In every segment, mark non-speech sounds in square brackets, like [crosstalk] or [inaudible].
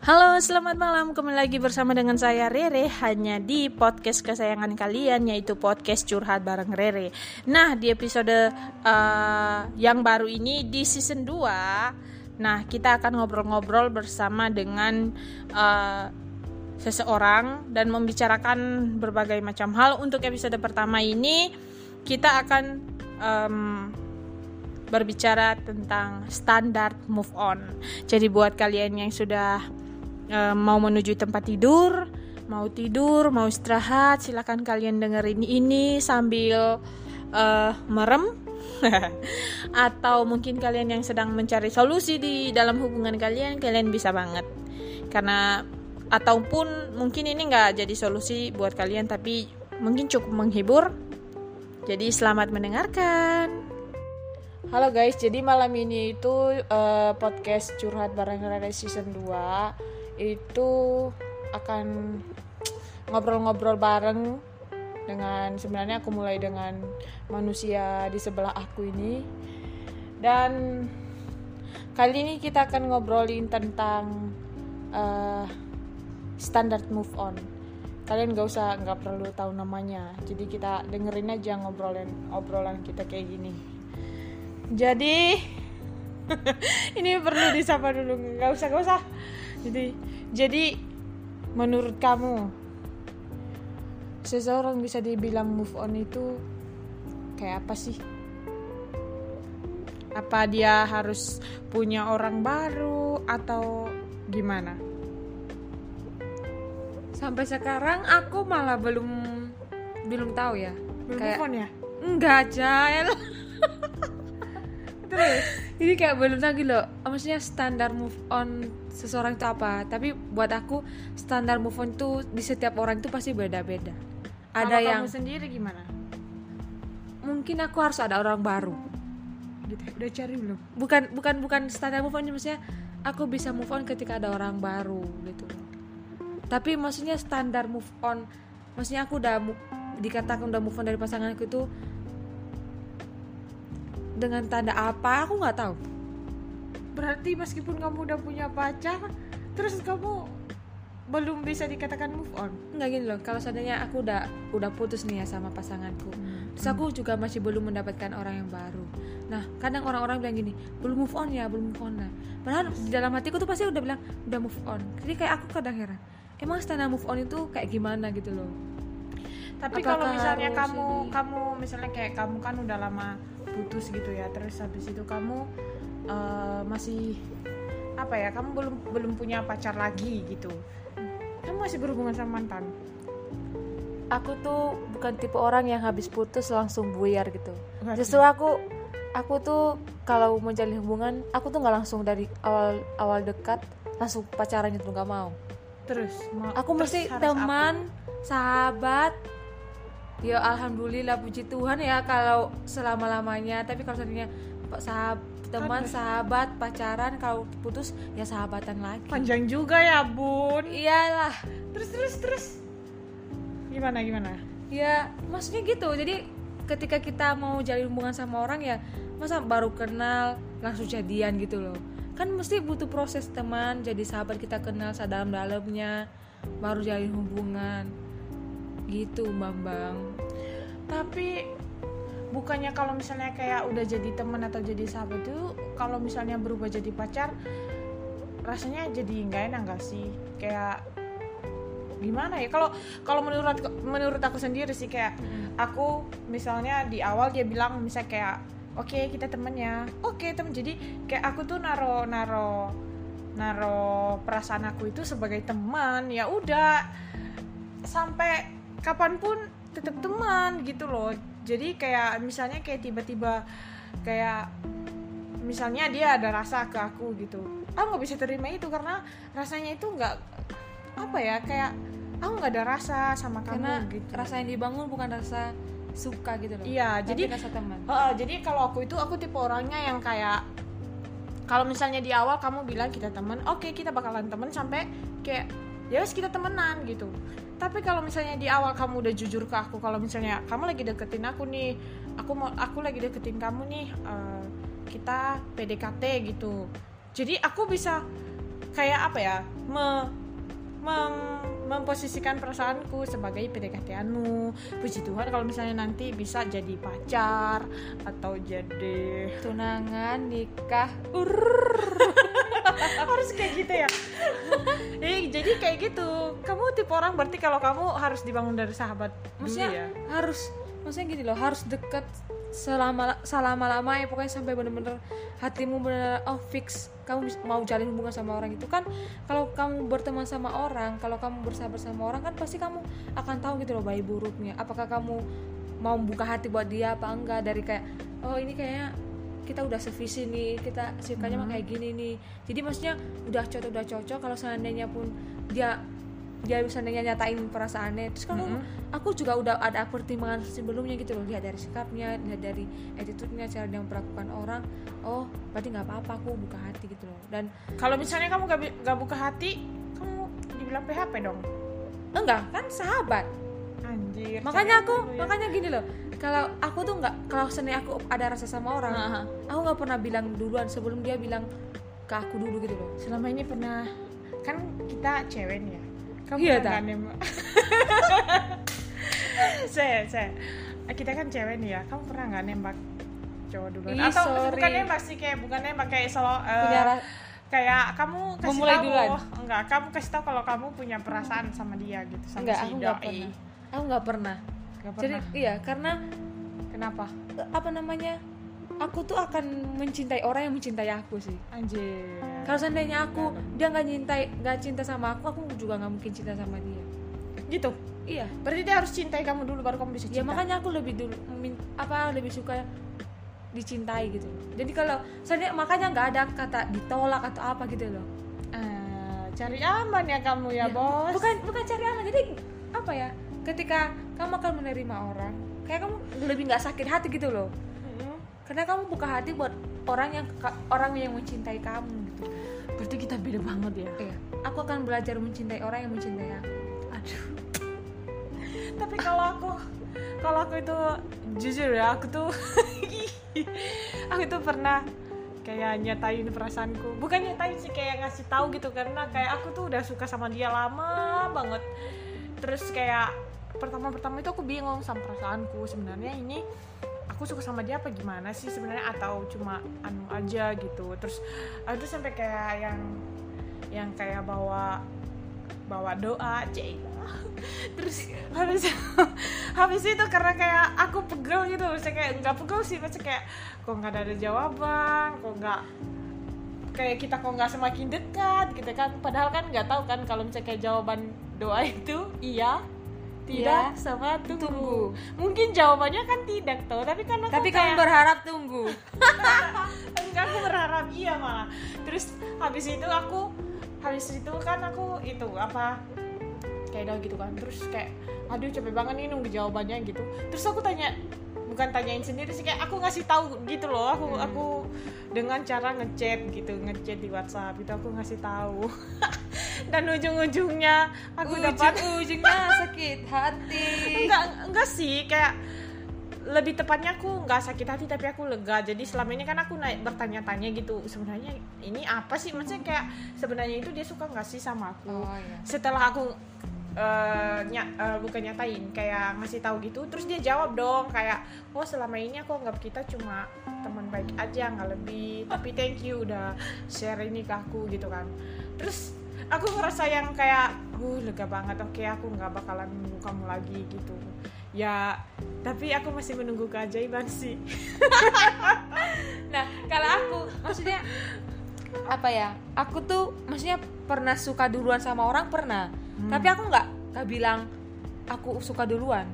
Halo, selamat malam. Kembali lagi bersama dengan saya Rere hanya di podcast kesayangan kalian yaitu podcast curhat bareng Rere. Nah, di episode uh, yang baru ini di season 2, nah kita akan ngobrol-ngobrol bersama dengan uh, seseorang dan membicarakan berbagai macam hal. Untuk episode pertama ini kita akan um, berbicara tentang standar move on. Jadi buat kalian yang sudah uh, mau menuju tempat tidur, mau tidur, mau istirahat, silakan kalian dengerin ini sambil uh, merem. [laughs] Atau mungkin kalian yang sedang mencari solusi di dalam hubungan kalian, kalian bisa banget. Karena ataupun mungkin ini nggak jadi solusi buat kalian, tapi mungkin cukup menghibur. Jadi selamat mendengarkan. Halo guys, jadi malam ini itu uh, podcast curhat bareng Rada season 2 itu akan ngobrol-ngobrol bareng dengan sebenarnya aku mulai dengan manusia di sebelah aku ini. Dan kali ini kita akan ngobrolin tentang uh, standar move on. Kalian gak usah nggak perlu tahu namanya. Jadi kita dengerin aja ngobrolin obrolan kita kayak gini. Jadi [laughs] ini perlu disapa dulu. Nggak usah nggak usah jadi jadi menurut kamu seseorang bisa dibilang move on itu kayak apa sih? Apa dia harus punya orang baru atau gimana? Sampai sekarang aku malah belum belum tahu ya. Belum kayak move on ya? Enggak Jael [laughs] terus jadi kayak belum tahu gitu loh. Maksudnya standar move on seseorang itu apa. Tapi buat aku standar move on itu di setiap orang itu pasti beda-beda. Ada Kalau yang kamu sendiri gimana? Mungkin aku harus ada orang baru. Gitu udah cari belum? Bukan bukan bukan standar move on maksudnya aku bisa move on ketika ada orang baru gitu. Tapi maksudnya standar move on maksudnya aku udah dikatakan udah move on dari pasanganku itu dengan tanda apa aku nggak tahu berarti meskipun kamu udah punya pacar terus kamu belum bisa dikatakan move on? Nggak gini loh. Kalau seandainya aku udah udah putus nih ya sama pasanganku terus aku juga masih belum mendapatkan orang yang baru. Nah kadang orang-orang bilang gini belum move on ya belum move on lah. Padahal di dalam hatiku tuh pasti udah bilang udah move on. Jadi kayak aku kadang heran emang standar move on itu kayak gimana gitu loh? Tapi kalau misalnya kamu ini? kamu misalnya kayak kamu kan udah lama putus gitu ya terus habis itu kamu eh, masih apa ya kamu belum belum punya pacar lagi gitu. Kamu masih berhubungan sama mantan? Aku tuh bukan tipe orang yang habis putus langsung buyar gitu. Berarti- justru aku aku tuh kalau menjalin hubungan aku tuh nggak langsung dari awal awal dekat langsung pacaran gitu nggak mau. Terus mau- aku terus mesti teman sahabat. Ya alhamdulillah puji Tuhan ya kalau selama lamanya tapi kalau seandainya pak sahab teman Aduh. sahabat pacaran kalau putus ya sahabatan lagi. Panjang juga ya bun. Iyalah. Terus terus terus. Gimana gimana? Ya maksudnya gitu. Jadi ketika kita mau jalin hubungan sama orang ya masa baru kenal langsung jadian gitu loh. Kan mesti butuh proses teman jadi sahabat kita kenal sedalam dalamnya baru jalin hubungan. Gitu bambang. Tapi bukannya kalau misalnya kayak udah jadi teman atau jadi sahabat itu kalau misalnya berubah jadi pacar rasanya jadi nggak enak gak sih? Kayak gimana ya? Kalau kalau menurut menurut aku sendiri sih kayak aku misalnya di awal dia bilang misalnya kayak oke kita temennya oke temen. Jadi kayak aku tuh naro naro naro perasaan aku itu sebagai teman ya udah sampai kapan pun tetap teman gitu loh jadi kayak misalnya kayak tiba-tiba kayak misalnya dia ada rasa ke aku gitu. Aku nggak bisa terima itu karena rasanya itu nggak apa ya kayak aku nggak ada rasa sama kamu karena gitu. rasa yang dibangun bukan rasa suka gitu loh. Iya, Tapi jadi- rasa teman. Heeh, jadi kalau aku itu aku tipe orangnya yang kayak kalau misalnya di awal kamu bilang kita teman, oke kita bakalan teman sampai kayak ya wes kita temenan gitu. Tapi kalau misalnya di awal kamu udah jujur ke aku, kalau misalnya kamu lagi deketin aku nih, aku mau aku lagi deketin kamu nih, eh, kita PDKT gitu. Jadi aku bisa kayak apa ya me- mem- memposisikan perasaanku sebagai PDKT-anmu puji Tuhan kalau misalnya nanti bisa jadi pacar atau jadi tunangan nikah [laughs] harus kayak gitu ya eh, jadi kayak gitu. Kamu tipe orang berarti kalau kamu harus dibangun dari sahabat maksudnya dulu ya? harus maksudnya gini loh harus deket selama selama lama ya pokoknya sampai bener-bener hatimu bener oh fix kamu mau jalin hubungan sama orang itu kan kalau kamu berteman sama orang kalau kamu bersahabat sama orang kan pasti kamu akan tahu gitu loh baik buruknya. Apakah kamu mau buka hati buat dia apa enggak dari kayak oh ini kayaknya kita udah sevisi nih kita sukanya mah kayak gini nih. Jadi maksudnya udah cocok udah cocok kalau seandainya pun dia dia seandainya nyatain perasaannya terus kalau Mhm. aku juga udah ada pertimbangan sebelumnya gitu loh. Lihat dari sikapnya lihat dari attitude-nya cara dia memperlakukan orang. Oh berarti nggak apa-apa aku buka hati gitu loh. Dan kalau misalnya kamu gak, buka hati kamu dibilang PHP dong? Enggak kan sahabat. Anjir makanya aku ya. makanya gini loh kalau aku tuh nggak kalau seandainya aku ada rasa sama orang Aha. aku nggak pernah bilang duluan sebelum dia bilang ke aku dulu gitu loh. Selama ini pernah. Kan kita cewek nih ya. Kamu Iya, nggak nembak [laughs] saya saya. Kita kan cewek nih ya. Kamu pernah nggak nembak cowok duluan? Ih, atau sorry. bukan nembak sih kayak bukan nembak kayak solo ra- kayak kamu kasih Memulai tahu. duluan? enggak kamu kasih tahu kalau kamu punya perasaan sama dia gitu sama enggak si aku doi. pernah. Aku nggak pernah Nggak jadi pernah. iya karena kenapa? apa namanya aku tuh akan mencintai orang yang mencintai aku sih. Anjir. Kalau seandainya aku dia nggak cintai nggak cinta sama aku aku juga nggak mungkin cinta sama dia. Gitu? Iya. Berarti dia harus cintai kamu dulu baru kamu bisa cinta? ya makanya aku lebih dulu apa lebih suka dicintai gitu. Jadi kalau seandainya makanya nggak ada kata ditolak atau apa gitu loh. Ah, cari aman ya kamu ya, bos. Bukan bukan cari aman. Jadi apa ya ketika kamu akan menerima orang. Kayak kamu lebih nggak sakit hati gitu loh. Karena kamu buka hati buat orang yang orang yang mencintai kamu gitu. Berarti kita beda banget ya? Iya. Aku akan belajar mencintai orang yang mencintai aku. Aduh. [laughs] Tapi kalau aku kalau aku itu jujur ya aku tuh [laughs] aku tuh pernah kayak nyatain perasaanku. Bukan nyatain sih kayak ngasih tahu gitu. Karena kayak aku tuh udah suka sama dia lama banget. Terus kayak pertama-pertama itu aku bingung sama perasaanku. Sebenarnya ini aku suka sama dia apa gimana sih sebenarnya? Atau cuma anu aja gitu. Terus aku tuh sampai kayak yang yang kayak bawa bawa doa cek [laughs] terus habis [laughs] habis itu karena kayak aku pegel gitu. Maksudnya kayak nggak pegel sih maksudnya kayak kok nggak ada jawaban kok nggak kayak kita kok nggak semakin dekat gitu kan. Padahal kan nggak tahu kan kalau misalnya kayak jawaban doa itu iya tidak Iya, sama tunggu. tunggu. mungkin jawabannya kan tidak tuh tapi kan aku tapi kamu kayak- berharap tunggu. [laughs] Enggak aku berharap iya malah. Terus habis itu aku habis itu kan aku itu apa kayak gitu kan. Terus kayak aduh capek banget nih nunggu jawabannya gitu. Terus aku tanya bukan tanyain sendiri sih kayak aku ngasih tahu gitu loh aku Hmm. aku dengan cara ngechat gitu ngechat di WhatsApp itu aku ngasih tahu. [laughs] Dan ujung-ujungnya aku dapat. ujungnya [laughs] sakit hati. Enggak enggak sih kayak lebih tepatnya aku nggak sakit hati tapi aku lega. Jadi selama ini kan aku naik bertanya-tanya gitu sebenarnya ini apa sih? Maksudnya kayak sebenarnya itu dia suka nggak sih sama aku? Oh iya. Setelah aku eh, ny- eh, bukan nyatain kayak ngasih tahu gitu terus dia jawab dong kayak oh selama ini aku anggap kita cuma teman baik aja nggak lebih tapi thank you udah share ini ke aku gitu kan. Terus aku ngerasa yang kayak uh lega banget oke aku nggak bakalan nunggu kamu lagi gitu. Ya tapi aku masih menunggu keajaiban sih. [laughs] Nah kalau aku maksudnya apa ya aku tuh maksudnya pernah suka duluan sama orang pernah Hmm. tapi aku nggak nggak bilang aku suka duluan.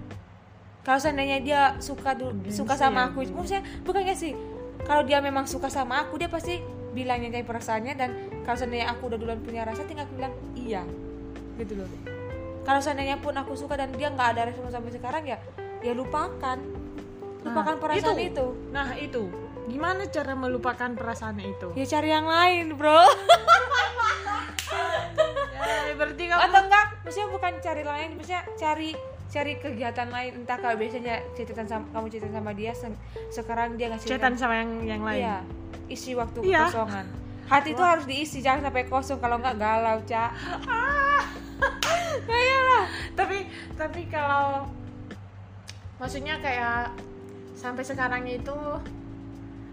Kalau seandainya dia suka du- Gengsi suka sama ya, aku maksudnya bukannya sih kalau dia memang suka sama aku dia pasti bilangnya kayak perasaannya dan kalau seandainya aku udah duluan punya rasa tinggal aku bilang iya gitu loh. Kalau seandainya pun aku suka dan dia nggak ada respon sampai sekarang ya ya lupakan. Lupakan Nah, perasaan itu. itu. nah itu. Gimana cara melupakan perasaan itu? Ya cari yang lain bro [laughs] berarti kamu? Atau enggak maksudnya bukan cari lain maksudnya cari cari kegiatan lain. Entah kalau biasanya catatan sama kamu catatan sama dia se- sekarang dia ngasih chatan sama yang yang lain? Iya isi waktu Iya. kekosongan. Hati itu harus diisi jangan sampai kosong. Kalau nggak galau cak. [laughs] Tapi tapi kalau maksudnya kayak sampai sekarang itu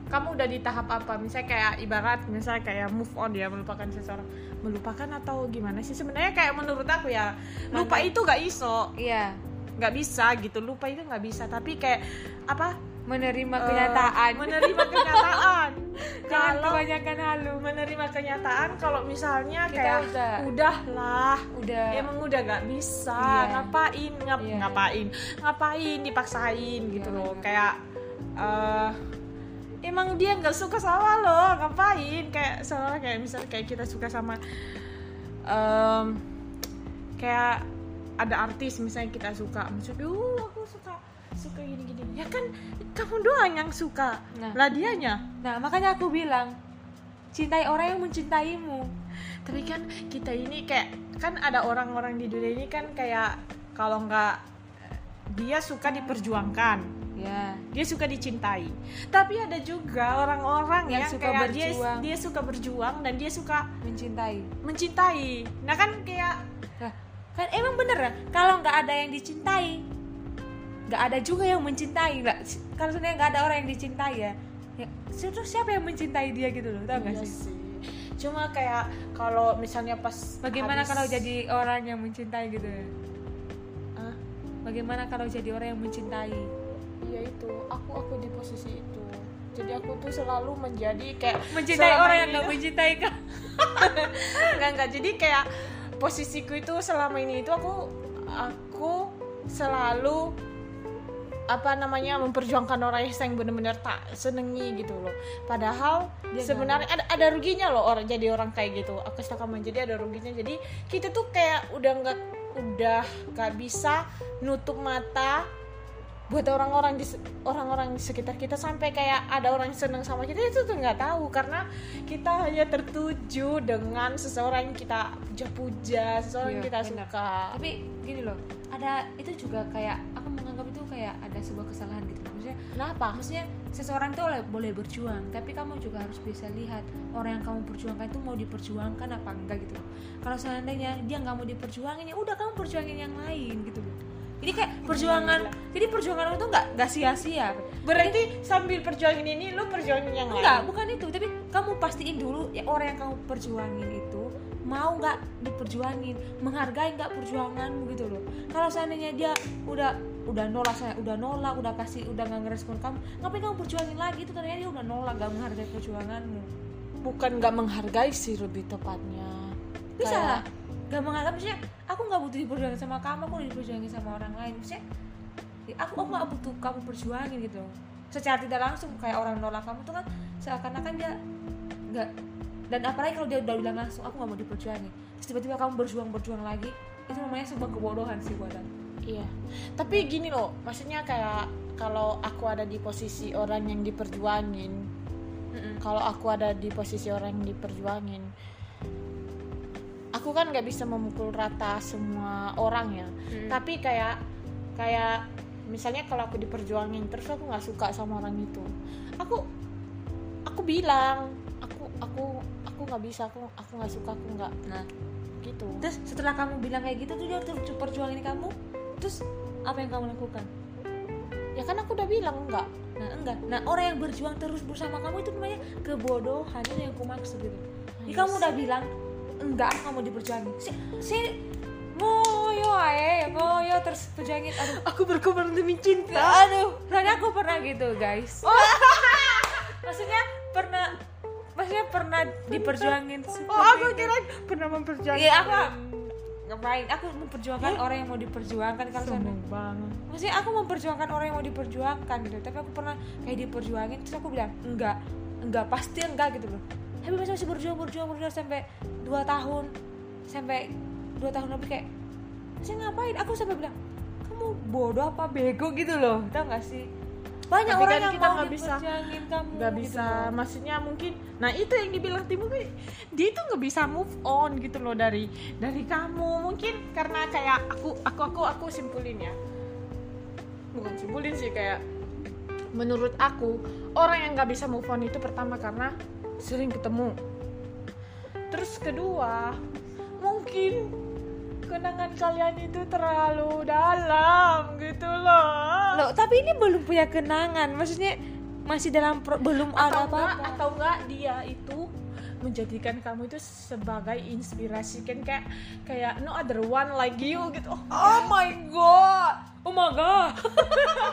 kamu udah di tahap apa? Misalnya kayak ibarat misalnya kayak move on ya melupakan seseorang melupakan atau gimana sih? Sebenarnya kayak menurut aku ya lupa itu gak iso. Iya. Nggak bisa gitu lupa itu nggak bisa. Tapi kayak apa? Menerima eh, kenyataan. menerima kenyataan. [laughs] Kalau kebanyakan halu. menerima kenyataan kalau misalnya Kita kayak udah. udahlah udah. Emang udah gak bisa. Iya. ngapain? Ngap- Iya. ngapain? Ngapain dipaksain gitu Iya, loh. benar. kayak eh emang dia nggak suka sama lo ngapain? Kayak soalnya kayak misalnya kayak kita suka sama em, kayak ada artis misalnya kita suka misalnya uh aku suka suka gini gini ya kan kamu doang yang suka. Nah. lah dianya. Nah makanya aku bilang cintai orang yang mencintaimu. Tapi kan kita ini kayak kan ada orang-orang di dunia ini kan kayak kalau nggak dia suka diperjuangkan ya. Dia suka dicintai. Tapi ada juga orang-orang yang, Yang suka kayak dia berjuang. dia suka berjuang dan dia suka mencintai. mencintai. Nah kan kayak Nah, kan emang bener ya? Kalau nggak ada yang dicintai nggak ada juga yang mencintai. Nggak kalau sebenarnya nggak ada orang yang dicintai ya ya terus siapa yang mencintai dia gitu loh tau nggak Iya sih? sih. cuma kayak kalau misalnya pas bagaimana habis- kalau jadi orang yang mencintai gitu ya? Hah? bagaimana kalau jadi orang yang mencintai iya itu aku aku di posisi itu. Jadi aku tuh selalu menjadi kayak mencintai orang yang nggak mencintai [laughs] kan nggak nggak. Jadi kayak posisiku itu selama ini itu aku aku selalu apa namanya memperjuangkan orang yang benar-benar tak senengi gitu loh. Padahal Dia sebenarnya ada ada ruginya loh orang jadi orang kayak gitu. Aku suka menjadi ada ruginya. Jadi kita tuh kayak udah nggak udah nggak bisa nutup mata buat orang-orang di orang-orang di sekitar kita sampai kayak ada orang yang seneng sama kita itu tuh nggak tahu. Karena kita hanya tertuju dengan seseorang yang kita puja-puja seseorang yang Iya, kita benar. suka. Tapi gini loh ada itu juga kayak aku menganggap itu kayak ada sebuah kesalahan gitu. Maksudnya kenapa? maksudnya seseorang tuh oleh- boleh berjuang tapi kamu juga harus bisa lihat orang yang kamu perjuangkan itu mau diperjuangkan apa enggak gitu kalau seandainya dia nggak mau diperjuangin ya udah kamu perjuangin yang lain gitu loh jadi kayak perjuangan jadi perjuangan itu nggak nggak sia-sia. Berarti sambil perjuangin ini lu perjuangin yang enggak lain bukan itu. Tapi kamu pastiin dulu ya orang yang kamu perjuangin itu mau nggak diperjuangin menghargai nggak perjuanganmu gitu loh. Kalau seandainya dia udah udah nolak saya udah nolak udah kasih udah nggak ngerespon kamu ngapain kamu perjuangin lagi? Itu ternyata dia udah nolak nggak menghargai perjuanganmu. Bukan nggak menghargai sih lebih tepatnya. Bisa Kayak- nggak menghargai maksudnya aku nggak butuh diperjuangin sama kamu aku udah diperjuangin sama orang lain. Maksudnya ya aku aku nggak butuh kamu perjuangin gitu. Secara tidak langsung kayak orang nolak kamu tuh kan seakan-akan dia nggak dan apalagi kalau dia udah bilang langsung aku nggak mau diperjuangin. Terus tiba-tiba kamu berjuang berjuang lagi itu namanya sebuah kebodohan sih buat aku. Iya, tapi gini loh, maksudnya kayak kalau aku ada di posisi orang yang diperjuangin, kalau aku ada di posisi orang yang diperjuangin, aku kan nggak bisa memukul rata semua orang ya. Hmm. Tapi kayak kayak misalnya kalau aku diperjuangin terus aku nggak suka sama orang itu, aku aku bilang aku aku aku nggak bisa aku aku nggak suka aku nggak nah gitu. terus setelah kamu bilang kayak gitu tuh dia terus perjuangin kamu terus apa yang kamu lakukan Ya kan aku udah bilang enggak. Nah enggak. Nah orang yang berjuang terus bersama kamu itu namanya kebodohan itu yang aku maksud gitu. Jadi kamu udah bilang enggak aku mau diperjuangin. Si, si ngoyo ae, ngoyo terus perjuangin. Aduh, Aku berkorban demi cinta. aduh. Soalnya aku pernah gitu guys. [laughs] maksudnya pernah, maksudnya pernah diperjuangin. Oh, aku kira pernah memperjuangkan. Iya aku ngapain? Aku memperjuangkan orang yang mau diperjuangkan kalau sombong banget. maksudnya aku memperjuangkan orang yang mau diperjuangkan gitu tapi aku pernah kayak diperjuangin terus aku bilang enggak enggak pasti enggak gitu loh tapi masih masih berjuang berjuang berjuang sampai dua tahun sampai dua tahun lebih kayak saya ngapain? Aku sampai bilang kamu bodoh apa bego gitu loh. Tau gak sih? Banyak Tapi orang kan yang kita mau nggak bisa- nggak gitu bisa. loh. maksudnya mungkin nah itu yang dibilang Timu dia itu nggak bisa move on gitu loh dari dari kamu. Mungkin karena kayak aku aku aku aku simpulin ya. Bukan simpulin sih kayak menurut aku orang yang nggak bisa move on itu pertama karena sering ketemu. Terus kedua mungkin kenangan kalian itu terlalu dalam gitu loh. Loh, tapi ini belum punya kenangan. Maksudnya masih dalam pro- belum ada atau apa-apa. atau enggak dia itu menjadikan kamu itu sebagai inspirasi. Kan kayak kayak no other one like you gitu. Oh my god. Oh my god.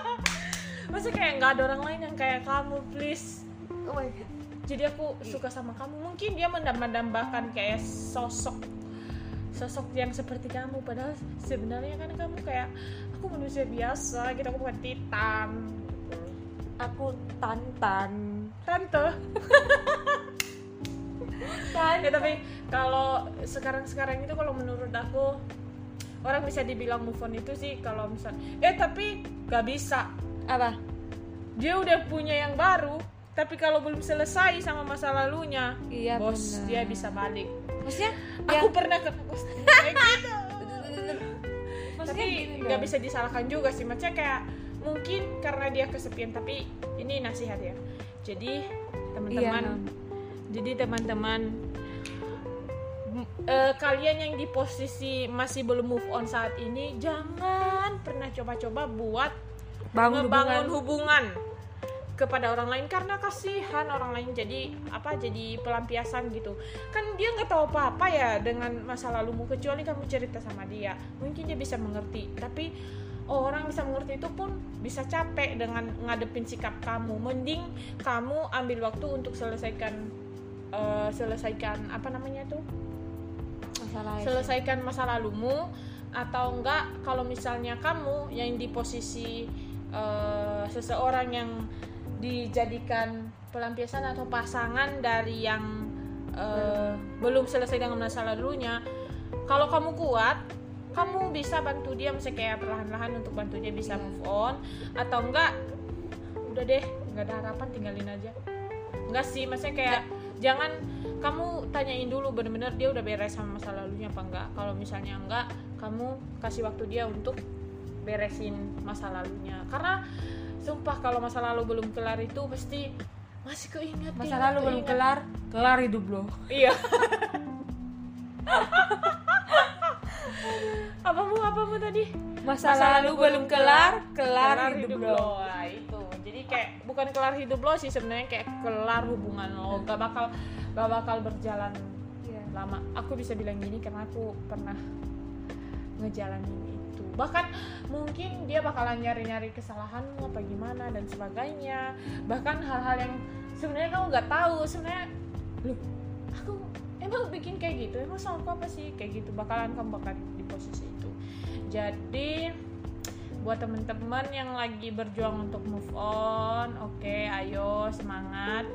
[laughs] Masa kayak nggak ada orang lain yang kayak kamu please. Oh my god jadi aku suka sama kamu. Mungkin dia mendambah-dambahkan kayak sosok sosok yang seperti kamu. Padahal sebenarnya kan kamu kayak aku manusia biasa gitu. Aku bukan titan. Aku tantan. Tante. [laughs] Ya tapi kalau sekarang sekarang itu kalau menurut aku orang bisa dibilang move on itu sih kalau misal eh tapi gak bisa. Apa? Dia udah punya yang baru tapi kalau belum selesai sama masa lalunya Iya, bos benar. dia bisa balik. Maksudnya aku pernah ke [laughs] kayak gitu. Maksudnya tapi nggak bisa disalahkan juga sih. Maksudnya kayak mungkin karena dia kesepian tapi ini nasihat ya. Jadi teman-teman Iya, jadi teman-teman eh, kalian yang di posisi masih belum move on saat ini jangan pernah coba-coba buat bangun ngebangun hubungan. hubungan kepada orang lain karena kasihan orang lain jadi apa jadi pelampiasan gitu. Kan dia nggak tahu apa apa ya dengan masa lalumu kecuali kamu cerita sama dia. Mungkin dia bisa mengerti tapi oh, orang bisa mengerti itu pun bisa capek dengan ngadepin sikap kamu. Mending kamu ambil waktu untuk selesaikan eh, selesaikan apa namanya tuh masalah itu. selesaikan masa lalumu atau enggak kalau misalnya kamu yang di posisi eh, seseorang yang dijadikan pelampiasan atau pasangan dari yang eh, belum selesai dengan masa lalunya kalau kamu kuat kamu bisa bantu dia misalnya kayak perlahan-lahan untuk bantu dia bisa Iya. move on. Atau enggak udah deh nggak ada harapan tinggalin aja. Enggak sih maksudnya kayak jangan kamu tanyain dulu bener-bener dia udah beres sama masa lalunya apa enggak. Kalau misalnya enggak kamu kasih waktu dia untuk beresin masa lalunya. Karena sumpah kalau masa lalu belum kelar itu pasti masih keinget masa keinget, lalu belum kelar kelar hidup lo. Iya. [laughs] Apamu apamu tadi? Masa, lalu belum kelar kelar, hidup, lo. Wah, itu. Jadi kayak bukan kelar hidup lo sih sebenarnya kayak kelar hubungan lo. Gak bakal gak bakal berjalan Iya. lama. Aku bisa bilang gini karena aku pernah ngejalanin itu bahkan mungkin dia bakalan nyari-nyari kesalahanmu apa gimana dan sebagainya. Bahkan hal-hal yang sebenarnya kamu nggak tahu sebenarnya loh aku emang bikin kayak gitu emang sama aku apa sih? Kayak gitu bakalan kamu bakal di posisi itu. Jadi buat temen-temen yang lagi berjuang untuk move on oke ayo semangat.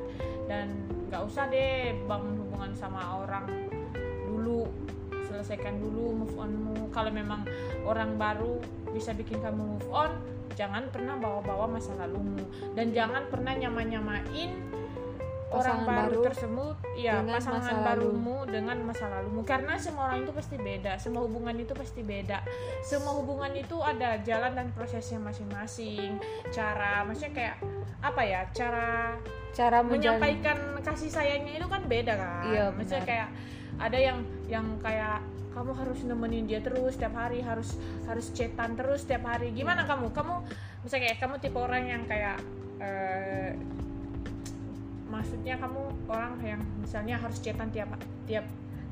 Dan nggak usah deh bangun hubungan sama orang dulu selesaikan dulu move onmu. Kalau memang orang baru bisa bikin kamu move on jangan pernah bawa-bawa masa lalumu. Dan jangan pernah nyama-nyamain orang baru, baru tersebut ya pasangan lalu. barumu dengan masa lalumu. Karena semua orang itu pasti beda semua hubungan itu pasti beda. Semua hubungan itu ada jalan dan prosesnya masing-masing. Cara maksudnya kayak apa ya cara cara menjalani menyampaikan kasih sayangnya itu kan beda kan? Iya, maksudnya kayak ada yang yang kayak kamu harus nemenin dia terus setiap hari harus harus chatan terus setiap hari. Gimana kamu? Kamu misalnya kayak kamu tipe orang yang kayak eh, maksudnya kamu orang yang misalnya harus chatan tiap tiap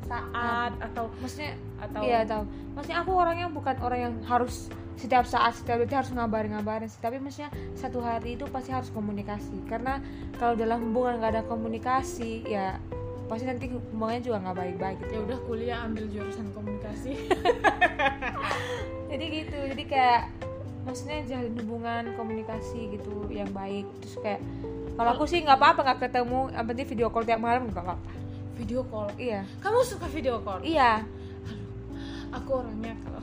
saat atau maksudnya atau iya tahu maksudnya aku orangnya bukan orang yang harus setiap saat setiap detik harus ngabarin ngabarin sih. tapi maksudnya satu hari itu pasti harus komunikasi. Karena kalau dalam hubungan nggak ada komunikasi ya pasti nanti hubungannya juga nggak baik baik ya gitu udah kuliah ambil jurusan komunikasi. [laughs] Jadi gitu jadi kayak maksudnya jalin hubungan komunikasi gitu yang baik. Terus kayak kalau aku sih nggak apa-apa nggak ketemu yang penting video call tiap malam nggak apa-apa. Video call? Iya. Kamu suka video call? Iya. Aku orangnya kalau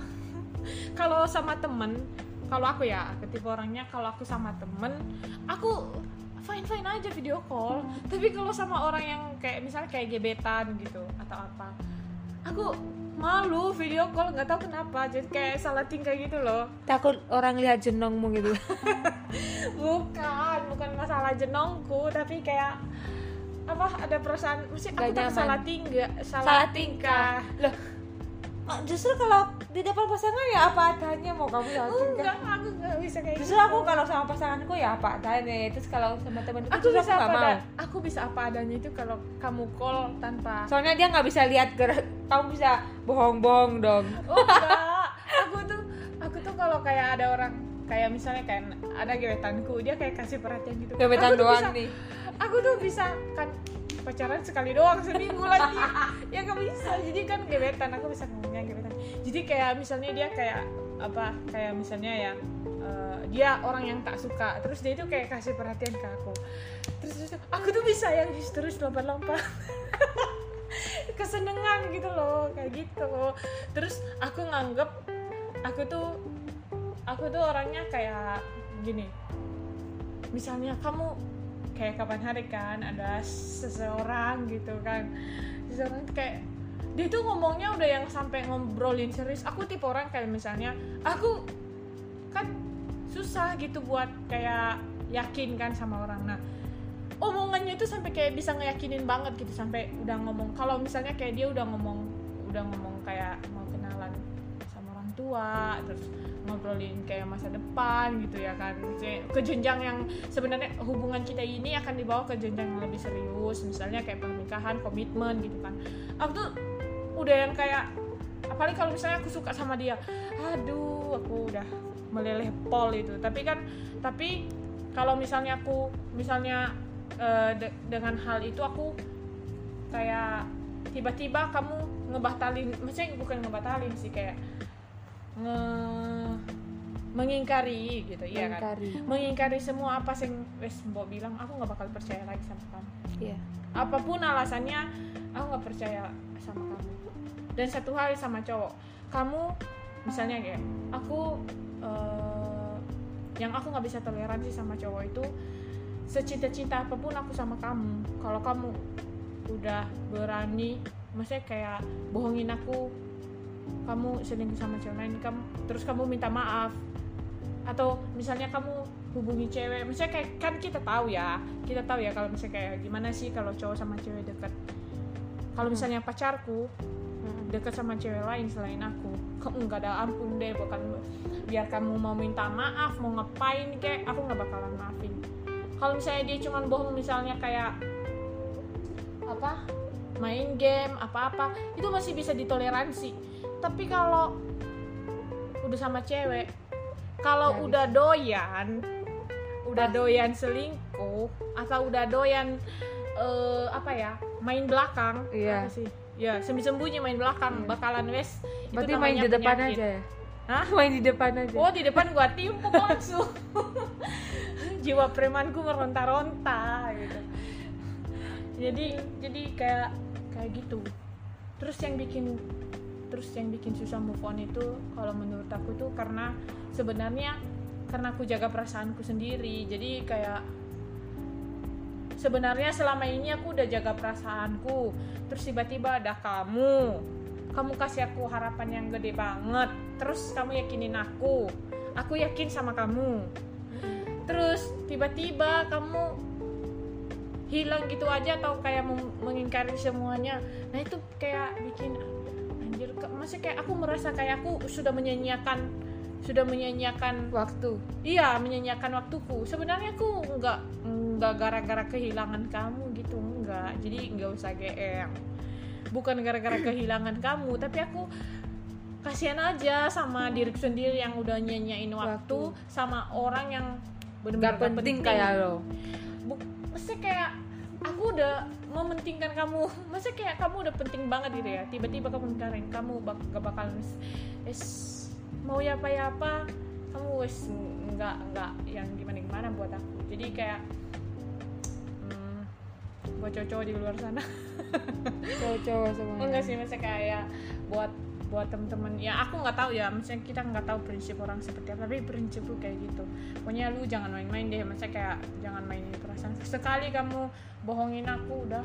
[laughs] kalau sama temen kalau aku ya aku tipe orangnya kalau aku sama temen aku fine fine aja video call. Tapi kalau sama orang yang kayak misalnya kayak gebetan gitu atau apa aku malu video call nggak tahu kenapa. Jadi kayak salah tingkah gitu loh. Takut orang lihat jenongmu gitu. [laughs] Bukan bukan masalah jenongku tapi kayak apa ada perasaan mesti aku tak salah tinggal salah, salah tingkah. tingkah. Loh justru kalau di depan pasangan ya apa adanya mau kamu tingkah enggak aku nggak bisa kayak justru gitu. aku kalau sama pasanganku ya apa adanya. Terus kalau sama teman aku bisa nggak apa mau. aku bisa apa adanya itu kalau kamu call tanpa soalnya dia nggak bisa lihat gerak. Kamu bisa bohong-bohong dong. Oh enggak. Aku tuh aku tuh kalau kayak ada orang kayak misalnya kayak ada gebetanku dia kayak kasih perhatian gitu. Gebetan Aku doang bisa- nih. aku tuh bisa kan pacaran sekali doang seminggu lagi. Ya nggak bisa. Jadi kan gebetan aku bisa ngomongnya gebetan. Jadi kayak misalnya dia kayak apa kayak misalnya ya eh, dia orang yang tak suka. Terus dia itu kayak kasih perhatian ke aku. Terus, terus aku tuh bisa yang terus lompat-lompat. [laughs] Kesenengan gitu loh kayak gitu. Terus aku nganggep aku tuh aku tuh orangnya kayak gini. Misalnya kamu kayak kapan hari kan ada seseorang gitu kan. Seseorang kayak dia tuh ngomongnya udah yang sampai ngobrolin serius. Aku tipe orang kayak misalnya aku kan susah gitu buat kayak yakin kan sama orang. Nah omongannya itu sampai kayak bisa ngeyakinin banget gitu sampai udah ngomong. Kalau misalnya kayak dia udah ngomong udah ngomong kayak tua terus ngobrolin kayak masa depan gitu ya kan. Ke jenjang yang sebenarnya hubungan kita ini akan dibawa ke jenjang yang lebih serius. Misalnya kayak pernikahan komitmen gitu kan. Aku tuh udah yang kayak apalagi kalau misalnya aku suka sama dia aduh aku udah meleleh pol itu. Tapi kan tapi kalau misalnya aku misalnya eh, de- dengan hal itu aku kayak tiba-tiba kamu ngebatalin maksudnya bukan ngebatalin sih kayak nge mengingkari gitu iya kan? Mengingkari. mengingkari semua apa sih wes mbok bilang aku nggak bakal percaya lagi sama kamu. Iya. Apa pun alasannya aku nggak percaya sama kamu. Dan satu hal sama cowok kamu misalnya kayak aku eh, yang aku nggak bisa toleransi sama cowok itu secinta-cinta apa pun aku sama kamu. Kalau kamu udah berani maksudnya kayak bohongin aku kamu selingkuh sama cewek lain kamu terus kamu minta maaf. Atau misalnya kamu hubungi cewek misalnya kayak kan kita tahu ya kita tahu ya kalau misalnya kayak gimana sih kalau cowok sama cewek dekat kalau misalnya pacarku dekat sama cewek lain selain aku [laughs] kok nggak ada ampun deh bukan biar kamu mau minta maaf mau ngapain kayak aku nggak bakalan maafin. Kalau misalnya dia cuman bohong misalnya kayak apa main game apa-apa itu masih bisa ditoleransi tapi kalau udah sama cewek kalau udah doyan udah doyan selingkuh atau udah doyan eh, apa ya main belakang Iya. apa sih ya sembunyi-sembunyi main belakang Iya. bakalan wes berarti main di depan penyakit. aja ya Hah? [laughs] main di depan aja Oh di depan gua timpuk langsung [laughs] Jiwa premanku meronta-ronta gitu Jadi jadi kayak kayak gitu Terus yang bikin terus yang bikin susah move on itu kalau menurut aku tuh karena sebenarnya karena aku jaga perasaanku sendiri. Jadi kayak sebenarnya selama ini aku udah jaga perasaanku. Terus tiba-tiba ada kamu. Kamu kasih aku harapan yang gede banget. Terus kamu yakinin aku. Aku yakin sama kamu. Terus tiba-tiba kamu hilang gitu aja atau kayak mengingkari semuanya. Nah itu kayak bikin masih kayak aku merasa kayak aku sudah menyanyiakan sudah menyanyiakan waktu. Iya menyanyiakan waktuku. Sebenarnya aku nggak nggak gara-gara kehilangan kamu gitu nggak. Jadi nggak usah GR bukan gara-gara [clears throat] kehilangan kamu tapi aku kasihan aja sama diriku sendiri yang udah nyanyain waktu, Waktu. sama orang yang benar-benar penting kayak lo. Bu- maksudnya kayak aku udah mementingkan kamu. Maksudnya kayak kamu udah penting banget gitu ya? Tiba-tiba kamu ngkarin kamu bak gak bakal es mau ya apa ya apa. Kamu wes nggak nggak yang gimana gimana buat aku. Jadi kayak hmm, buat cowok-cowok di luar sana. Cowok-cowok semuanya. Enggak sih maksudnya kayak buat buat temen-temen. Ya aku nggak tahu ya maksudnya kita nggak tahu prinsip orang seperti apa tapi prinsip lu kayak gitu. Pokoknya lu jangan main-main deh maksudnya kayak jangan mainin perasaan sekali kamu bohongin aku udah.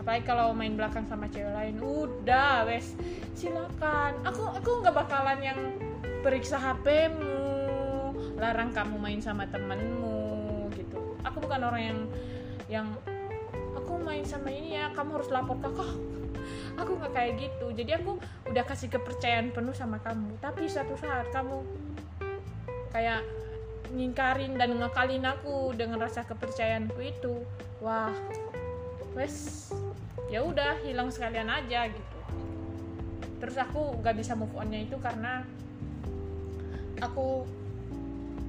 Apalagi kalau main belakang sama cewek lain udah wes. Silakan. Aku aku nggak bakalan yang periksa HP-mu larang kamu main sama temenmu gitu. Aku bukan orang yang yang aku main sama ini ya kamu harus lapor kakak aku nggak kayak gitu. Jadi aku udah kasih kepercayaan penuh sama kamu. Tapi suatu saat kamu kayak ngingkarin dan ngekalin aku dengan rasa kepercayaanku itu wah wes ya udah hilang sekalian aja gitu. Terus aku nggak bisa move onnya itu karena aku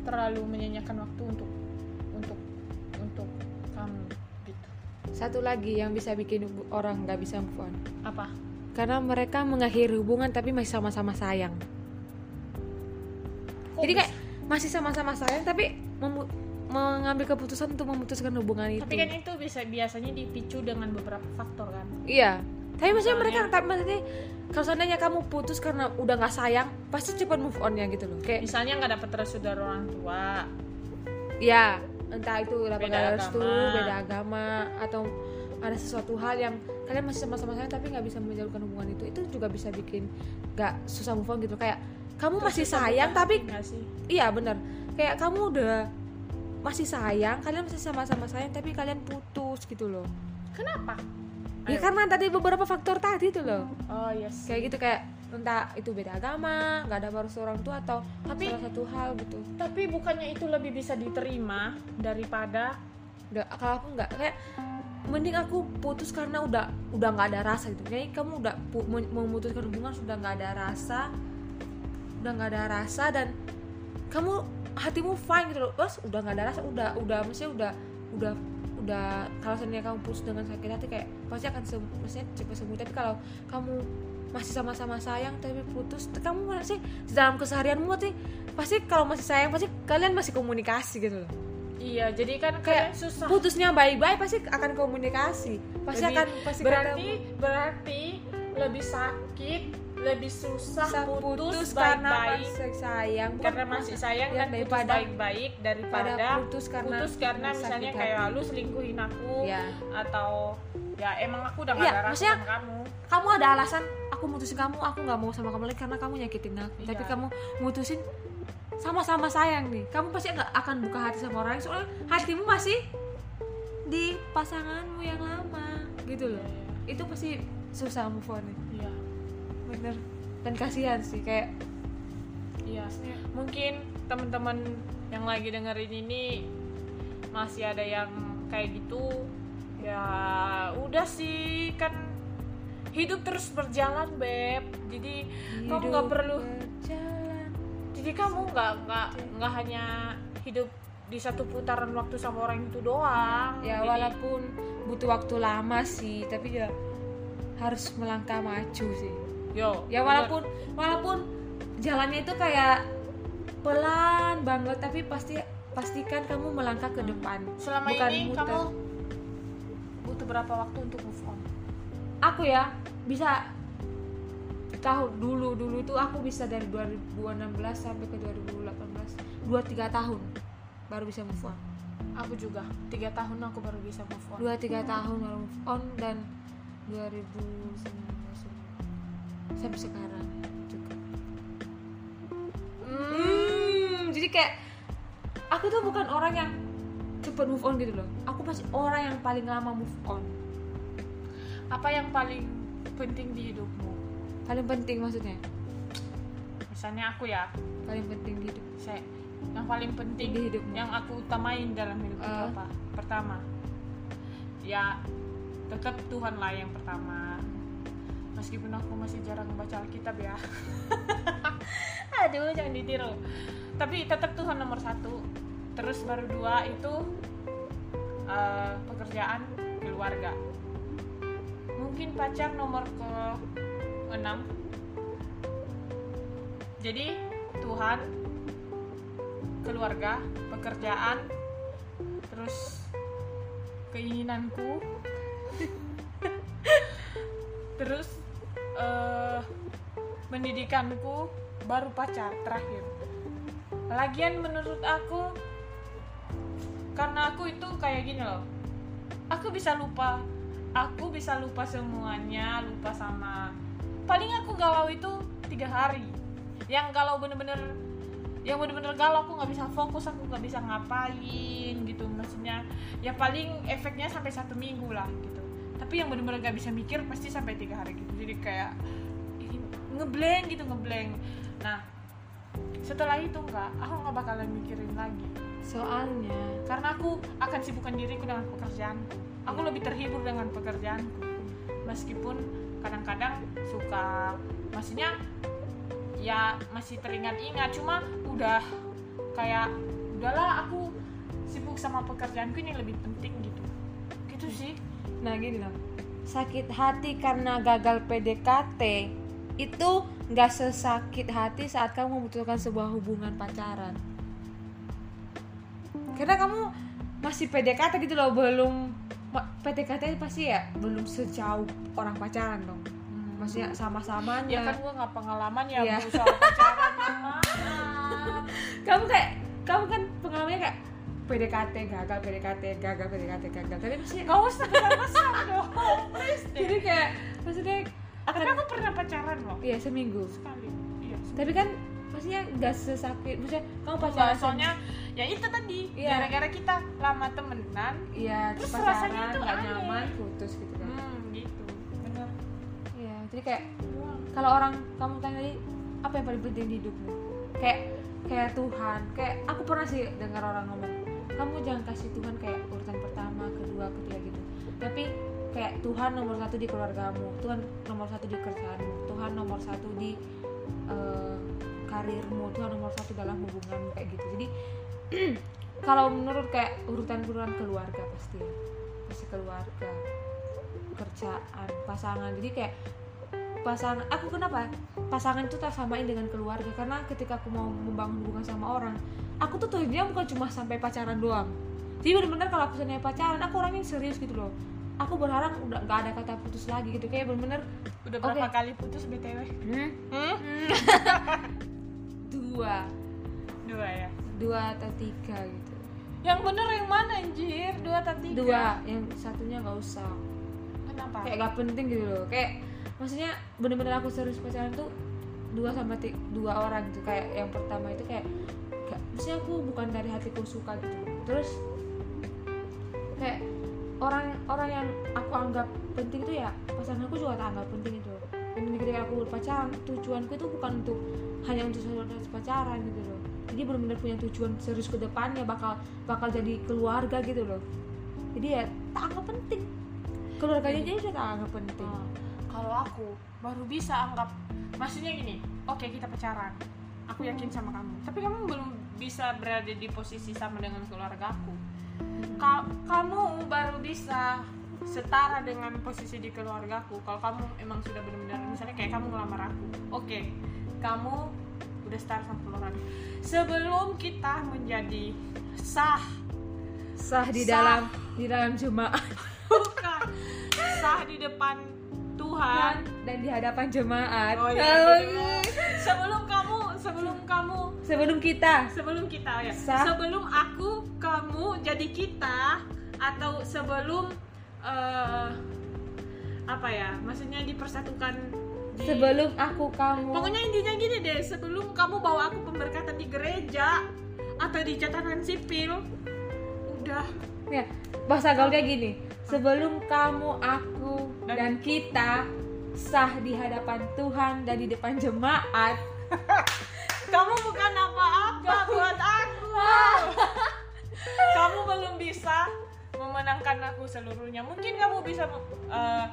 terlalu menyanyikan waktu untuk untuk untuk kamu satu lagi yang bisa bikin orang nggak bisa move on. Apa? Karena mereka mengakhiri hubungan tapi masih sama-sama sayang. Kok jadi bisa? kayak masih sama-sama sayang tapi mengambil keputusan untuk memutuskan hubungan itu. tapi kan itu bisa biasanya dipicu dengan beberapa faktor kan? Iya. Tapi maksudnya mereka tapi maksudnya kalau seandainya kamu putus karena udah nggak sayang pasti cepat move on ya gitu loh. Kayak misalnya nggak dapat restu dari orang tua. Ya entah itu Beda restu beda agama atau ada sesuatu hal yang kalian masih sama-sama sayang tapi nggak bisa menjalankan hubungan itu itu juga bisa bikin nggak susah move on gitu. Kayak kamu masih Terus sayang bukan tapi sih? iya bener. Kayak kamu udah masih sayang kalian masih sama-sama sayang tapi kalian putus gitu loh. Kenapa? Ya Ayo. karena tadi beberapa faktor tadi tuh loh. Oh yes kayak gitu kayak entah itu beda agama nggak ada baru orang tua atau Tapi- salah satu hal gitu. tapi bukannya itu lebih bisa diterima daripada udah kalau aku nggak kayak mending aku putus karena udah udah nggak ada rasa gitu. Kayak kamu udah memutuskan hubungan sudah nggak ada rasa udah nggak ada rasa dan kamu hatimu fine gitu loh. Terus udah nggak ada rasa udah udah maksudnya udah udah udah kalau seandainya kamu putus dengan sakit hati kayak pasti akan sem- maksudnya cepat sembuh. Tapi kalau kamu masih sama-sama sayang tapi putus. Kamu masih di dalam keseharianmu pasti pasti kalau masih sayang pasti kalian masih komunikasi gitu loh. Iya jadi kan Kayak susah. putusnya baik-baik pasti akan komunikasi. Pasti Lebih- akan pasti berarti ketemu. berarti lebih sakit lebih susah Sa- putus, karena baik-baik. masih sayang. Karena masih sayang Ya, dan putus daripada- baik-baik pada daripada putus karena putus karena misalnya hati. kayak lu selingkuhin aku ya atau ya emang aku udah gak Iya, ada rasa maksudnya- sama kamu. kamu ada alasan aku mutusin kamu aku nggak mau sama kamu lagi karena kamu nyakitin aku. Iya. tapi kamu mutusin sama-sama sayang nih. Kamu pasti nggak akan buka hati sama orang lain soalnya hatimu masih di pasanganmu yang lama gitu loh. Itu pasti susah move on nih. Iya. Bener. Dan kasihan sih kayak iya mungkin teman-teman yang lagi dengerin ini masih ada yang kayak gitu ya udah sih kan hidup terus berjalan beb. Jadi kamu nggak hidup perlu berjalan. Jadi kamu nggak nggak nggak hanya hidup di satu putaran waktu sama orang itu doang. Ya Jadi, walaupun butuh waktu lama sih tapi ya harus melangkah maju sih. Yo ya walaupun walaupun jalannya itu kayak pelan banget tapi pasti pastikan kamu melangkah ke depan selama bukan ini muter. kamu butuh berapa waktu untuk move on. Aku ya bisa tahun dulu dulu tuh aku bisa dari 2016 sampai ke 2018 dua tiga tahun baru bisa move on. Aku juga tiga tahun aku baru bisa move on. Dua tiga tahun baru move on dan 2019 sampai sekarang juga. Hmm, jadi kayak aku tuh bukan orang yang cepet move on gitu loh. Aku pasti orang yang paling lama move on. apa yang paling penting di hidupmu Paling penting maksudnya. misalnya aku ya Paling penting di hidup. saya yang paling penting Di hidupmu. yang aku utamain dalam hidup itu Ah. apa pertama ya tetap Tuhan lah yang pertama meskipun aku masih jarang baca Alkitab ya [laughs] aduh jangan ditiru tapi tetap Tuhan nomor satu terus baru dua itu eh, pekerjaan keluarga. Mungkin pacar nomor ke enam. Jadi Tuhan keluarga pekerjaan terus keinginanku. [laughs] Terus eh, pendidikanku baru pacar terakhir. Lagian menurut aku karena aku itu kayak gini loh. Aku bisa lupa. Aku bisa lupa semuanya lupa sama paling aku galau itu tiga hari. Yang galau bener-bener yang bener-bener galau aku nggak bisa fokus aku nggak bisa ngapain gitu. Maksudnya ya paling efeknya sampai satu minggu lah gitu. Tapi yang bener-bener nggak bisa mikir pasti sampai tiga hari gitu. Jadi kayak ih, ngeblank gitu ngeblank nah setelah itu nggak aku nggak bakalan mikirin lagi soalnya karena aku akan sibukkan diriku dengan pekerjaanku aku lebih terhibur dengan pekerjaanku. Meskipun kadang-kadang suka maksudnya ya masih teringat-ingat. Cuma udah kayak udahlah aku sibuk sama pekerjaanku ini lebih penting gitu. Gitu sih. Nah gini loh. Sakit hati karena gagal PDKT itu nggak sesakit hati saat kamu membutuhkan sebuah hubungan pacaran karena kamu masih PDKT gitu loh belum PDKT pasti ya belum sejauh orang pacaran dong. Maksudnya sama-samanya ya kan gua nggak pengalaman ya Iya. bu soal pacaran ya maaf [laughs] kamu kayak kamu kan pengalamannya kayak PDKT gagal PDKT gagal PDKT gagal. Tapi nggak usah besar dong. Jadi kayak maksudnya tapi aku pernah pacaran loh. Iya seminggu. Sekali. Iya tapi kan maksudnya nggak sesakit maksudnya kamu pacaran soalnya ya itu tadi Iya. gara-gara kita lama temenan iya Terus terus rasanya itu aneh. nyaman putus gitu kan. Hmm gitu bener iya jadi kayak kalau orang kamu tanya tadi apa yang paling penting di hidupmu? Kayak kayak Tuhan. Kayak aku pernah sih dengar orang ngomong kamu jangan kasih Tuhan kayak urutan pertama kedua ketiga gitu. Tapi kayak Tuhan nomor satu di keluargamu Tuhan nomor satu di kerjaanmu Tuhan nomor satu di eh, karirmu Tuhan nomor satu dalam hubunganmu kayak gitu. Jadi [clears throat] kalau menurut kayak urutan-urutan keluarga pasti ya. pasti keluarga kerjaan pasangan. Jadi kayak pasangan aku kenapa? Pasangan itu tak samain dengan keluarga. Karena ketika aku mau membangun hubungan sama orang aku tuh tujuannya bukan cuma sampai pacaran doang. Jadi benar-benar kalau aku sampai pacaran aku orang yang serius gitu loh. Aku berharap udah nggak ada kata putus lagi gitu. Kayak benar-benar udah berapa Oke. kali putus btw hmm, hmm? [laughs] dua. Dua ya dua atau tiga gitu. Yang bener yang mana anjir? Dua atau tiga? Dua yang satunya nggak usah. Kenapa? Kayak gak penting gitu loh. Kayak maksudnya bener-bener aku serius pacaran tuh dua sama ti- dua orang gitu. Kayak yang pertama itu kayak gak, maksudnya aku bukan dari hatiku suka gitu. Terus kayak orang orang yang aku anggap penting itu ya pasangan aku juga tak anggap penting itu. Dan ketika aku pacaran tujuanku itu bukan untuk hanya untuk sebatas pacaran gitu loh jadi benar-benar punya tujuan serius ke depannya bakal bakal jadi keluarga gitu loh. Jadi ya tak anggap penting. Keluarganya aja udah tak anggap penting. Oh, kalau aku baru bisa anggap maksudnya gini oke kita pacaran aku yakin sama kamu. Tapi kamu belum bisa berada di posisi sama dengan keluarga aku. Ka- kamu baru bisa setara dengan posisi di keluargaku kalau kamu emang sudah benar-benar misalnya kayak kamu ngelamar aku. Oke kamu sama keluarga sebelum kita menjadi sah sah di Sah. dalam di dalam jemaah. Bukan. Sah di depan Tuhan. Dan di hadapan jemaat. Oh iya, gitu. sebelum kamu sebelum kamu. Sebelum kita. Sebelum kita ya. Sah. sebelum aku kamu jadi kita atau sebelum eh, apa ya maksudnya dipersatukan di- sebelum aku kamu. Pokoknya intinya gini deh sebelum kamu bawa aku pemberkatan di gereja atau di catatan sipil udah. Ya bahasa gaulnya gini. Sebelum kamu aku Dan- dan, kita sah di hadapan Tuhan dan di depan jemaat. [laughs] Kamu bukan apa-apa buat aku. [laughs] Kamu belum bisa memenangkan aku seluruhnya. Mungkin kamu bisa eh,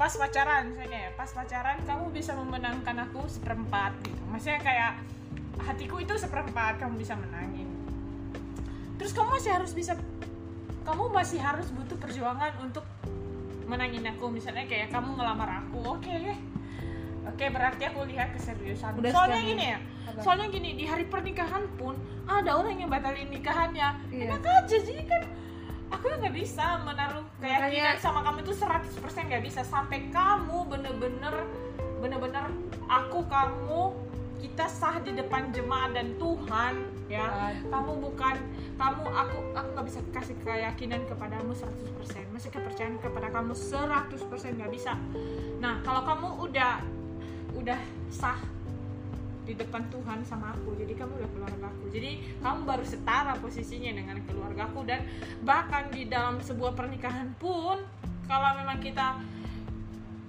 pas pacaran misalnya ya pas pacaran kamu bisa memenangkan aku seperempat gitu. Maksudnya kayak hatiku itu seperempat kamu bisa menangin. Terus kamu masih harus bisa kamu masih harus butuh perjuangan untuk menangin aku. Misalnya kayak kamu ngelamar aku oke. Oke berarti aku lihat keseriusan. Udah soalnya gini ya Apa? soalnya gini di hari pernikahan pun ada orang yang batalin nikahannya. Iya. enak aja jadi kan aku nggak bisa menaruh keyakinan Makanya- sama kamu itu 100% nggak bisa. Sampai kamu bener-bener bener-bener aku kamu kita sah di depan jemaat dan Tuhan ya. Aduh. kamu bukan kamu aku aku nggak bisa kasih keyakinan kepadamu 100% masih kepercayaan kepada kamu 100% nggak bisa. Nah kalau kamu udah udah sah di depan Tuhan sama aku. Jadi kamu udah keluarga aku. Jadi kamu baru setara posisinya dengan keluarga aku. Dan bahkan di dalam sebuah pernikahan pun kalau memang kita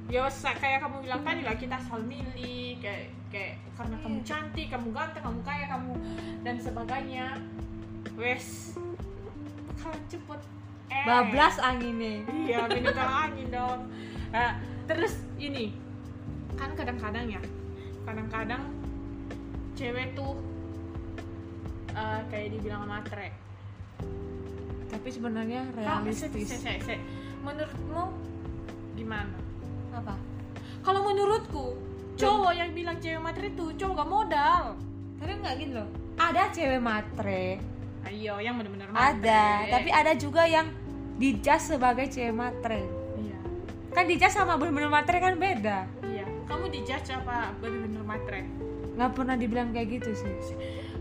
ya kayak kamu bilang tadi lah kita asal milih kayak kayak karena kamu Iya. cantik kamu ganteng kamu kaya kamu dan sebagainya. Wes bakalan cepet. Eh. Bablas anginnya. Iya minuman angin dong. Nah, terus ini kan kadang-kadang ya kadang-kadang cewek tuh eh, kayak dibilang matre tapi sebenarnya realistis. se- se- se. menurutmu gimana? Apa? Kalau menurutku cowok yang bilang cewek matre itu cowok gak modal. Tapi nggak gitu loh. Ada cewek matre ayo yang bener-bener ada matre. tapi ada juga yang dijas sebagai cewek matre iya. Kan dijas sama bener-bener matre kan beda. Iya. Kamu dijudge apa bener-bener matre nggak pernah dibilang kayak gitu sih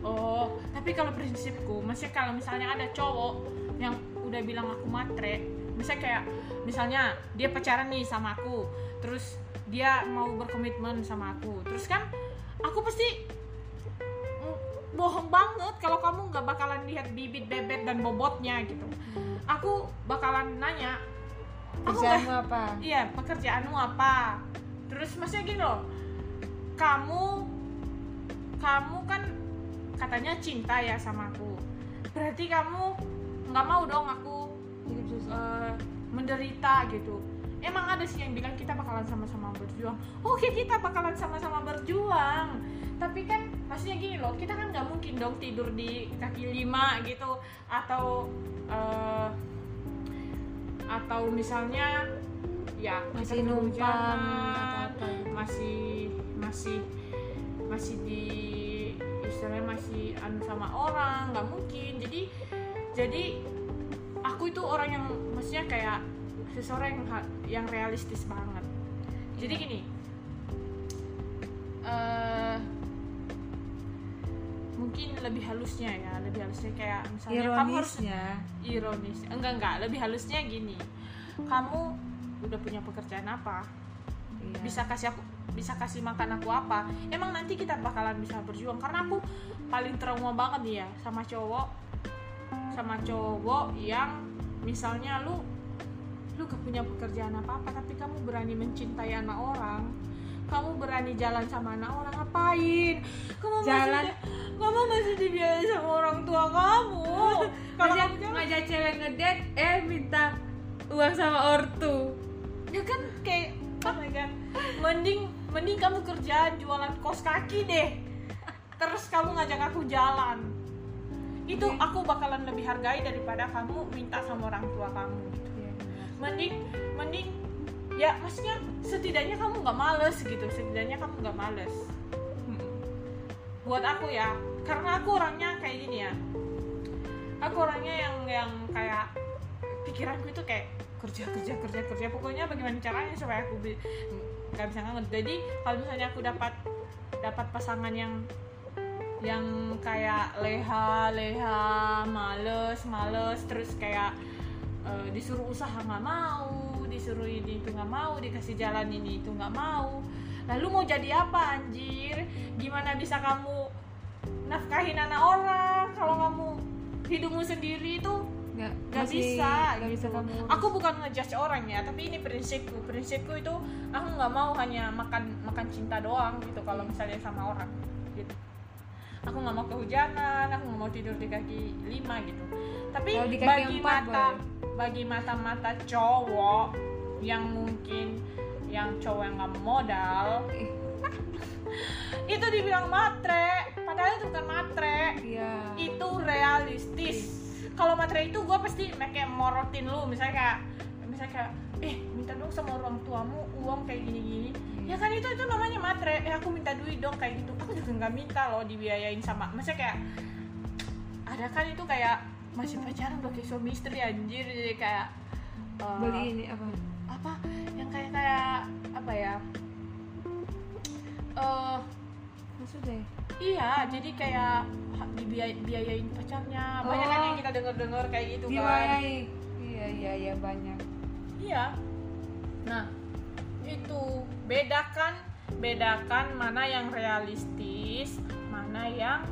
Oh, tapi kalau prinsipku, maksudnya kalau misalnya ada cowok yang udah bilang aku matre, misalnya kayak misalnya dia pacaran nih sama aku, terus dia mau berkomitmen sama aku, terus kan aku pasti bohong banget kalau kamu nggak bakalan lihat bibit bebet dan bobotnya gitu. Aku bakalan nanya, aku nggak kerjaanmu apa Iya, pekerjaanmu apa? Terus maksudnya gini loh, kamu kamu kan katanya cinta ya sama aku. Berarti kamu nggak mau dong aku eh, menderita gitu. Emang ada sih yang bilang kita bakalan sama-sama berjuang. Oke, kita bakalan sama-sama berjuang. Tapi kan maksudnya gini loh, kita kan nggak mungkin dong tidur di kaki lima gitu atau eh, atau misalnya ya Masih numpang masih masih masih di istilahnya masih anu sama orang nggak mungkin. Jadi jadi aku itu orang yang maksudnya kayak seseorang yang yang realistis banget. Jadi Iya. gini eh mungkin lebih halusnya ya lebih halusnya kayak misalnya kamu harus ironisnya. Ironis. Enggak enggak. Lebih halusnya gini. Kamu udah punya pekerjaan apa? Iya. bisa kasih aku bisa kasih makan aku apa emang nanti kita bakalan bisa berjuang. Karena aku paling trauma banget nih ya sama cowok sama cowok yang misalnya lu lu gak punya pekerjaan apa apa tapi kamu berani mencintai anak orang kamu berani jalan sama anak orang ngapain? Kamu Jalan. masih, kamu masih dibiayai sama orang tua kamu. [laughs] Kalau ngajak ngajak cewek ngedate eh minta uang sama ortu. Ya kan kayak oh my god. Mending mending kamu kerja jualan kos kaki deh. Terus kamu ngajak aku jalan. Itu aku bakalan lebih hargai daripada kamu minta sama orang tua kamu. Gitu. mending mending ya maksudnya setidaknya kamu nggak males gitu. Setidaknya kamu nggak males. Buat aku ya. Karena aku orangnya kayak gini ya. Aku orangnya yang yang kayak pikiranku itu kayak kerja kerja kerja kerja. Pokoknya bagaimana caranya supaya aku nggak bisa nganget jadi kalau misalnya aku dapat dapat pasangan yang yang kayak leha leha males males terus kayak eh, disuruh usaha nggak mau disuruh ini itu nggak mau dikasih jalan ini itu nggak mau. Lalu mau jadi apa anjir? Gimana bisa kamu nafkahin anak orang? Kalau kamu hidupmu sendiri itu nggak nggak bisa nggak gitu bisa kamu urus. aku bukan ngejudge orang ya tapi ini prinsipku. Prinsipku itu aku nggak mau hanya makan makan cinta doang gitu kalau misalnya sama orang gitu. Aku nggak mau kehujanan aku nggak mau tidur di kaki lima gitu. Tapi Kalau di kaki bagi empat mata boleh. bagi mata mata cowok yang mungkin yang cowok yang nggak modal Eh, [laughs] itu dibilang matre. Padahal itu bukan matre. Iya. Itu realistis kalau materai itu gue pasti kayak morotin lu. Misalnya kayak misalnya kayak eh minta dong sama orang tuamu uang kayak gini gini ya kan itu itu namanya matre. Eh aku minta duit dong kayak gitu. Aku juga nggak minta loh dibiayain sama maksudnya kayak ada kan itu kayak masih pacaran udah kayak suami istri anjir. Jadi kayak eh, beli ini apa? apa? Yang kayak kayak apa ya? Eh maksudnya Iya, jadi kayak dibiayain pacarnya. Banyak kan Oh. yang kita denger-denger kayak gitu kan. diwayai iya iya iya banyak Iya. Nah, itu bedakan bedakan mana yang realistis mana yang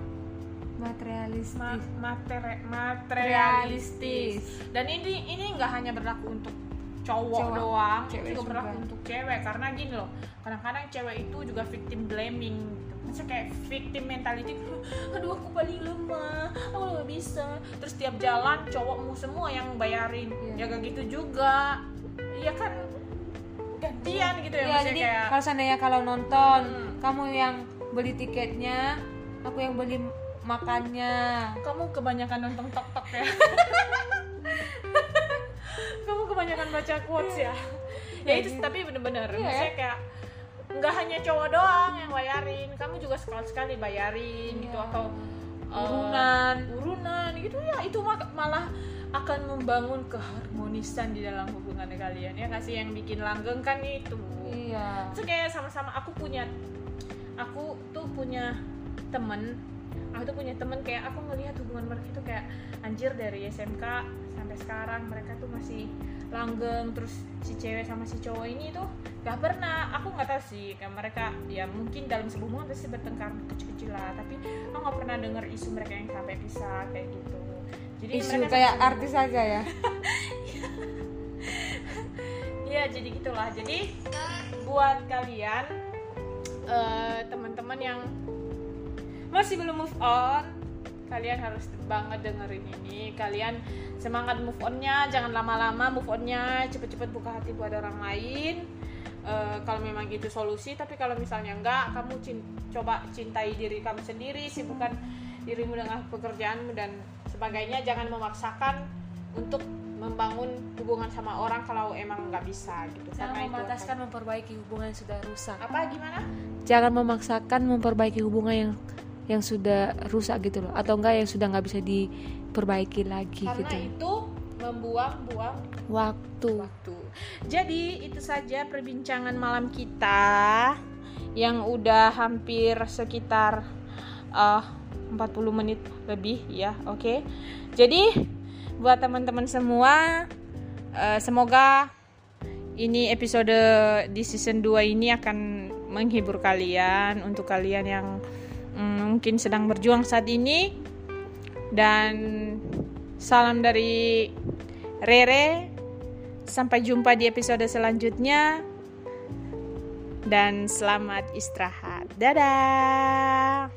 materialistis ma- matere- materialistis dan ini ini nggak hanya berlaku untuk cowok, Cowok. doang Cewek juga berlaku untuk cewek karena gini loh kadang-kadang cewek itu juga victim blaming gitu. Maksudnya kayak victim mentality aduh aku paling lemah aku nggak bisa terus tiap jalan cowokmu semua yang bayarin Iya. ya gak gitu juga iya kan gantian gitu ya, maksudnya jadi kayak kalau seandainya kalau nonton Hmm. kamu yang beli tiketnya aku yang beli makannya kamu kebanyakan nonton tok tok ya [laughs] kebanyakan baca quotes ya. [laughs] Ya itu tapi bener-bener. Iya, maksudnya kayak nggak hanya cowok doang yang bayarin kamu juga sekali sekali bayarin gitu Iya. atau eh, Urunan. urunan gitu. Ya itu malah akan membangun keharmonisan di dalam hubungan kalian. Ya nggak sih yang bikin langgeng kan itu. Iya. Itu kayak sama-sama aku punya aku tuh punya temen. Aku tuh punya temen kayak aku ngelihat hubungan mereka itu kayak anjir dari SMK sampai sekarang mereka tuh masih langgeng terus si cewek sama si cowok ini tuh gak pernah. Aku nggak tahu sih kayak mereka ya mungkin dalam sebuah hubungan pasti bertengkar kecil-kecil lah tapi aku nggak pernah denger isu mereka yang sampai pisah kayak gitu. Jadi isu mereka kayak sama-sama- artis aja ya? [laughs] Iya jadi gitulah. Jadi buat kalian eh, teman-teman yang masih belum move on, kalian harus banget dengerin ini. Kalian semangat move onnya, jangan lama-lama move onnya, cepet-cepet buka hati buat orang lain. Eh, kalau memang itu solusi, tapi kalau misalnya enggak, kamu cin- coba cintai diri kamu sendiri, sibukkan dirimu dengan pekerjaanmu dan sebagainya. Jangan memaksakan untuk membangun hubungan sama orang kalau emang nggak bisa gitu. jangan Karena memperbaiki hubungan yang sudah rusak apa gimana? jangan memaksakan memperbaiki hubungan yang yang sudah rusak gitu loh atau enggak yang sudah nggak bisa diperbaiki lagi Karena gitu itu membuang-buang waktu waktu. Jadi itu saja perbincangan malam kita yang udah hampir sekitar uh, 40 menit lebih ya, oke. Jadi buat teman-teman semua uh, semoga ini episode di season 2 ini akan menghibur kalian untuk kalian yang mungkin sedang berjuang saat ini. Dan salam dari Rere. Sampai jumpa di episode selanjutnya. Dan selamat istirahat. Dadah